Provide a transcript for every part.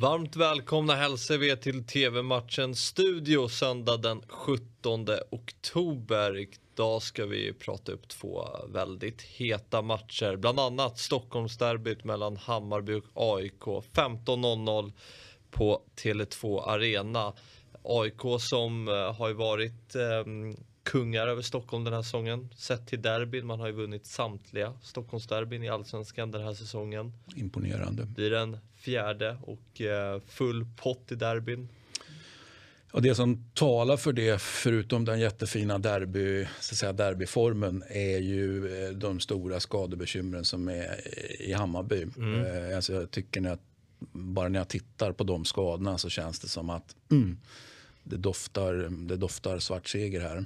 Varmt välkomna hälsar vi till TV-matchen Studio söndag den 17 oktober. Idag ska vi prata upp två väldigt heta matcher, bland annat Stockholmsderbyt mellan Hammarby och AIK 15.00 på Tele2 Arena. AIK som eh, har ju varit eh, kungar över Stockholm den här säsongen. Sett till derbyn, man har ju vunnit samtliga Stockholmsderbyn i Allsvenskan den här säsongen. Imponerande. Blir den fjärde och eh, full pott i derbyn. Och det som talar för det, förutom den jättefina derby, så att säga, derbyformen, är ju eh, de stora skadebekymren som är i Hammarby. Mm. Eh, alltså jag tycker jag, bara när jag tittar på de skadorna så känns det som att mm, det, doftar, det doftar svart seger här.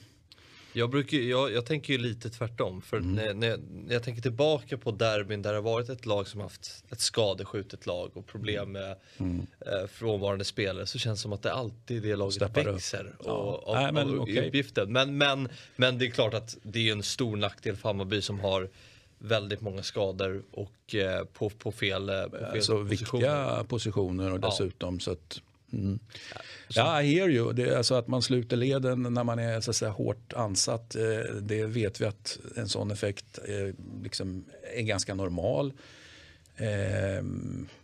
Jag, brukar, jag, jag tänker ju lite tvärtom. För mm. när, när, när, jag tänker tillbaka på derbyn där det har varit ett lag som haft ett skadeskjutet lag och problem med mm. eh, frånvarande spelare så känns det som att det alltid är det laget Steppar växer och, ja. och, Nej, men, okay. uppgiften. Men, men, men det är klart att det är en stor nackdel för Hammarby som har väldigt många skador och eh, på, på fel, eh, på fel alltså, positioner. Viktiga positioner och dessutom ja. så att Mm. Ja, I hear you. Det alltså att man sluter leden när man är så att säga, hårt ansatt. Eh, det vet vi att en sån effekt är, liksom, är ganska normal. Eh,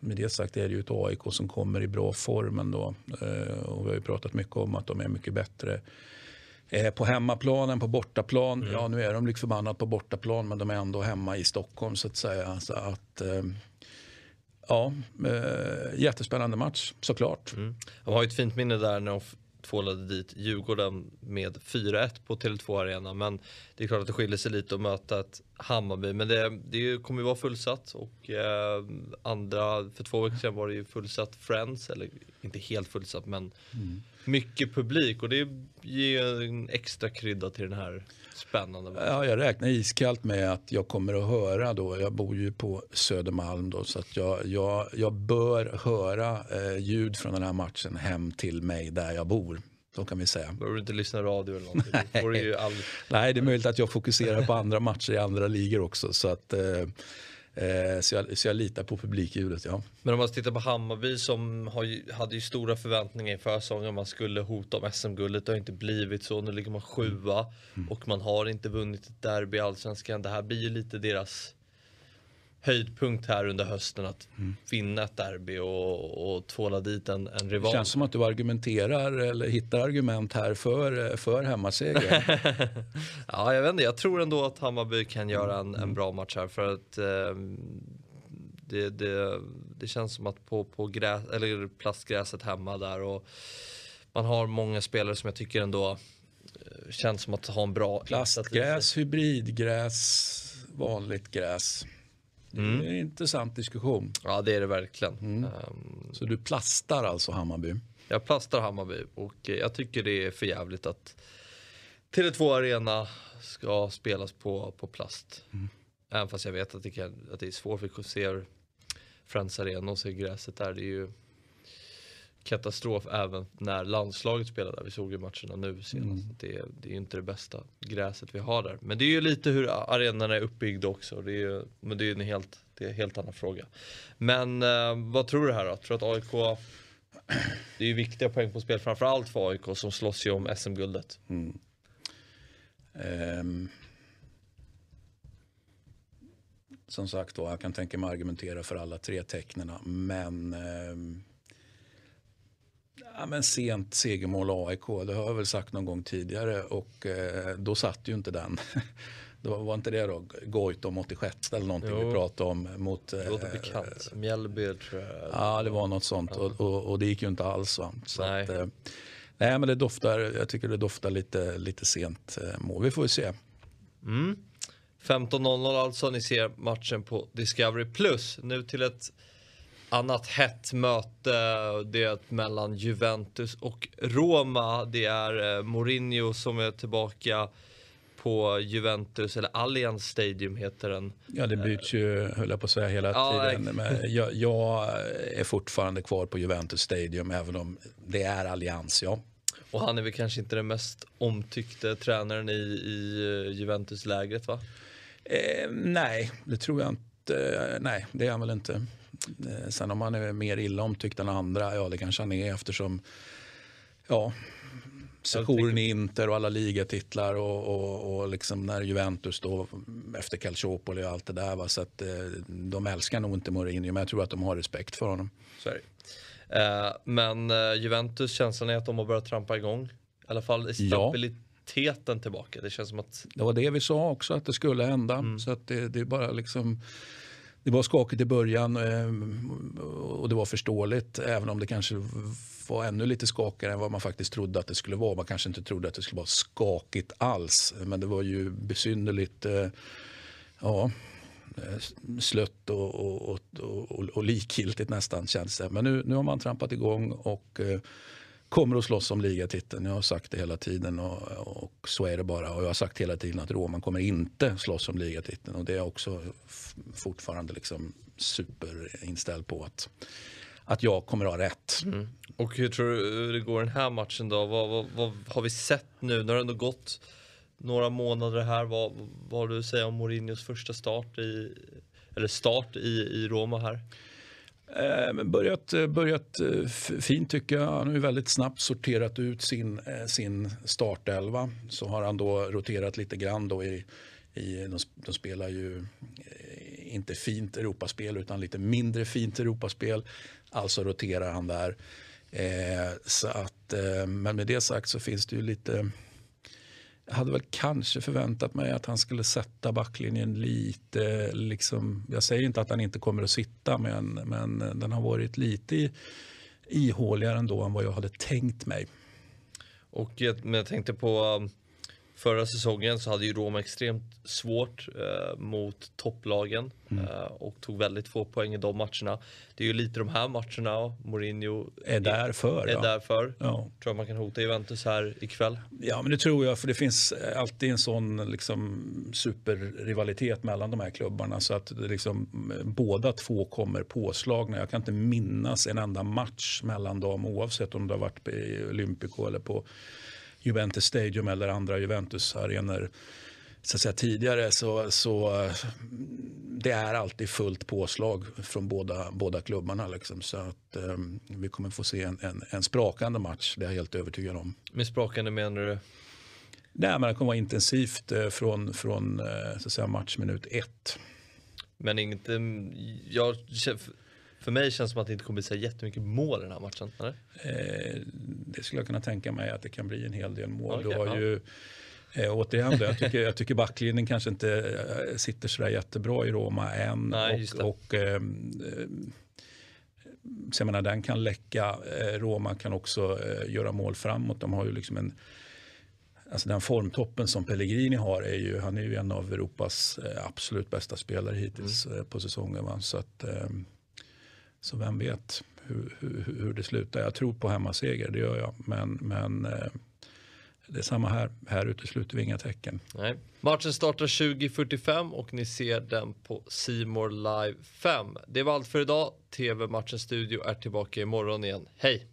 med det sagt är det ju ett AIK som kommer i bra form ändå. Eh, och vi har ju pratat mycket om att de är mycket bättre eh, på hemmaplan än på bortaplan. Mm. Ja, nu är de lik förbannat på bortaplan men de är ändå hemma i Stockholm så att säga. Så att, eh, Ja, eh, jättespännande match såklart. Mm. De har ju ett fint minne där när de tvålade dit Djurgården med 4-1 på Tele2 Arena. Men det är klart att det skiljer sig lite att möta ett Hammarby. Men det, det kommer ju vara fullsatt och eh, andra, för två veckor sedan var det ju fullsatt Friends, eller inte helt fullsatt men mm. Mycket publik och det ger en extra krydda till den här Spännande. Ja, jag räknar iskallt med att jag kommer att höra då. Jag bor ju på Södermalm då så att jag, jag, jag bör höra eh, ljud från den här matchen hem till mig där jag bor. Så kan vi säga. Behöver du inte lyssna radio eller någonting? Nej. All... Nej, det är möjligt att jag fokuserar på andra matcher i andra ligor också. Så att, eh, Eh, så, jag, så jag litar på publikljudet, ja. Men om man tittar på Hammarby som har, hade ju stora förväntningar i försäsongen. Man skulle hota om SM-guldet. Det har inte blivit så. Nu ligger man sjua mm. och man har inte vunnit ett derby i Allsvenskan. Det här blir ju lite deras höjdpunkt här under hösten att mm. vinna ett derby och, och tvåla dit en, en rival. Det känns som att du argumenterar eller hittar argument här för, för hemmaseger. ja, jag vet inte. Jag tror ändå att Hammarby kan göra en, en bra match här för att eh, det, det, det känns som att på, på gräs, eller plastgräset hemma där och man har många spelare som jag tycker ändå eh, känns som att ha en bra Plastgräs, hybridgräs, vanligt gräs. Mm. Det är en intressant diskussion. Ja det är det verkligen. Mm. Um, så du plastar alltså Hammarby? Jag plastar Hammarby och jag tycker det är för jävligt att Tele2 Arena ska spelas på, på plast. Mm. Även fast jag vet att det, kan, att det är svårt. Vi ser Friends Arena och ser gräset där. Det är ju katastrof även när landslaget spelar där. Vi såg ju matcherna nu senast. Mm. Det, det är inte det bästa gräset vi har där. Men det är ju lite hur arenan är uppbyggd också. Det är ju, men det är en helt, det är en helt annan fråga. Men eh, vad tror du här då? Tror att AIK det är ju viktiga poäng på spel, framförallt för AIK som slåss ju om SM-guldet. Mm. Um, som sagt då, jag kan tänka mig argumentera för alla tre tecknena. Men um, Ja, men sent segermål AIK, det har jag väl sagt någon gång tidigare och eh, då satt ju inte den. Då var inte det då Goitom 86 eller någonting jo. vi pratade om mot... Det låter eh, bekant. Mjällby tror jag. Ja, det var något sånt och, och, och, det gick ju inte alls. Va? Så nej. Att, eh, nej, men det doftar, jag tycker det doftar lite, lite sent eh, mål. Vi får ju se. Mm. 15.00 alltså, ni ser matchen på Discovery+. Plus. Nu till ett annat hett möte. Det är mellan Juventus och Roma. Det är eh, Mourinho som är tillbaka på Juventus, eller Allianz Stadium heter den. Ja, det byts ju, höll jag på att säga, hela ja, tiden. Men jag, jag, är fortfarande kvar på Juventus Stadium, även om det är Allianz, ja. Och han är väl kanske inte den mest omtyckte tränaren i, i eh, Juventus-lägret, va? Eh, nej, det tror jag inte. Nej, det är han väl inte. Eh, sen om han är mer illa omtyckt än andra, ja det kanske han är eftersom ja, sessionen i Inter och alla ligatitlar och, och, och liksom när Juventus då efter Calciopoli och allt det där. Va? Så att, eh, de älskar nog inte Mourinho men jag tror att de har respekt för honom. Sorry. Eh, men eh, Juventus känslan är att de har börjat trampa igång. I alla fall stabiliteten ja. tillbaka. Det känns som att... Det var det vi sa också att det skulle hända. Mm. Så att det, det är bara liksom det var skakigt i början ehm, och det var förståeligt även om det kanske var ännu lite skakigare än vad man faktiskt trodde att det skulle vara. Man kanske inte trodde att det skulle vara skakigt alls men det var ju besynnerligt eh, ja, eh, slött och, och, och, och, likgiltigt nästan känns det. Men nu, nu har man trampat igång och eh, kommer att slåss om ligatiteln. Jag har sagt det hela tiden och, och, så är det bara. Och jag har sagt hela tiden att Roman kommer inte slåss om ligatiteln och det är jag också fortfarande liksom superinställd på att, att jag kommer att ha rätt. Mm. Och hur tror du eh, det går den här matchen då? Vad, vad, vad har vi sett nu? Nu har det ändå gått några månader här. Vad, vad har du att säga om Mourinhos första start i, eller start i, i Roma här? Eh, eh, börjat, eh, börjat fint tycker jag. Han har väldigt snabbt sorterat ut sin, eh, sin startelva. Så har han då roterat lite grann då i, i de, de spelar ju inte fint Europaspel utan lite mindre fint Europaspel. Alltså roterar han där. Eh, så att, eh, men med det sagt så finns det ju lite jag hade väl kanske förväntat mig att han skulle sätta backlinjen lite, liksom, jag säger inte att han inte kommer att sitta men, men den har varit lite ihåligare ändå än vad jag hade tänkt mig. Och men jag tänkte på um, Förra säsongen så hade ju Roma extremt svårt eh, mot topplagen mm. eh, och tog väldigt få poäng i de matcherna. Det är ju lite de här matcherna Mourinho är där för. Är ja. där för. Ja. Tror man kan hota Juventus här ikväll? Ja, men det tror jag för det finns alltid en sån liksom, superrivalitet mellan de här klubbarna så att liksom, båda två kommer påslagna. Jag kan inte minnas en enda match mellan dem oavsett om det har varit i Olympico eller på Juventus Stadium eller andra Juventus-arenor så att säga, tidigare så, så det är alltid fullt påslag från båda, båda klubbarna. Liksom. Så att um, vi kommer få se en, en, en, sprakande match, det är jag helt övertygad om. Med sprakande menar du? Nej, men det kommer vara intensivt eh, från, från eh, så att säga, matchminut ett. Men inte, jag för mig känns det som att det inte kommer bli så jättemycket mål i den här matchen. Eller? Eh, det skulle jag kunna tänka mig att det kan bli en hel del mål. Okay, du har ja. ju, eh, återigen, då, jag, tycker, jag tycker backlinjen kanske inte eh, sitter så jättebra i Roma än. Nej, och, och eh, så jag menar, den kan läcka. Eh, Roma kan också eh, göra mål framåt. De har ju liksom en Alltså den formtoppen som Pellegrini har är ju, han är ju en av Europas eh, absolut bästa spelare hittills mm. på säsongen. Va? Så att, så vem vet hur, hur, hur, det slutar. Jag tror på hemmaseger, det gör jag. Men, men eh, det är samma här. Här utesluter vi inga tecken. Nej. Matchen startar 20.45 och ni ser den på Simor Live 5. Det var allt för idag. TV-matchens studio är tillbaka imorgon igen. Hej!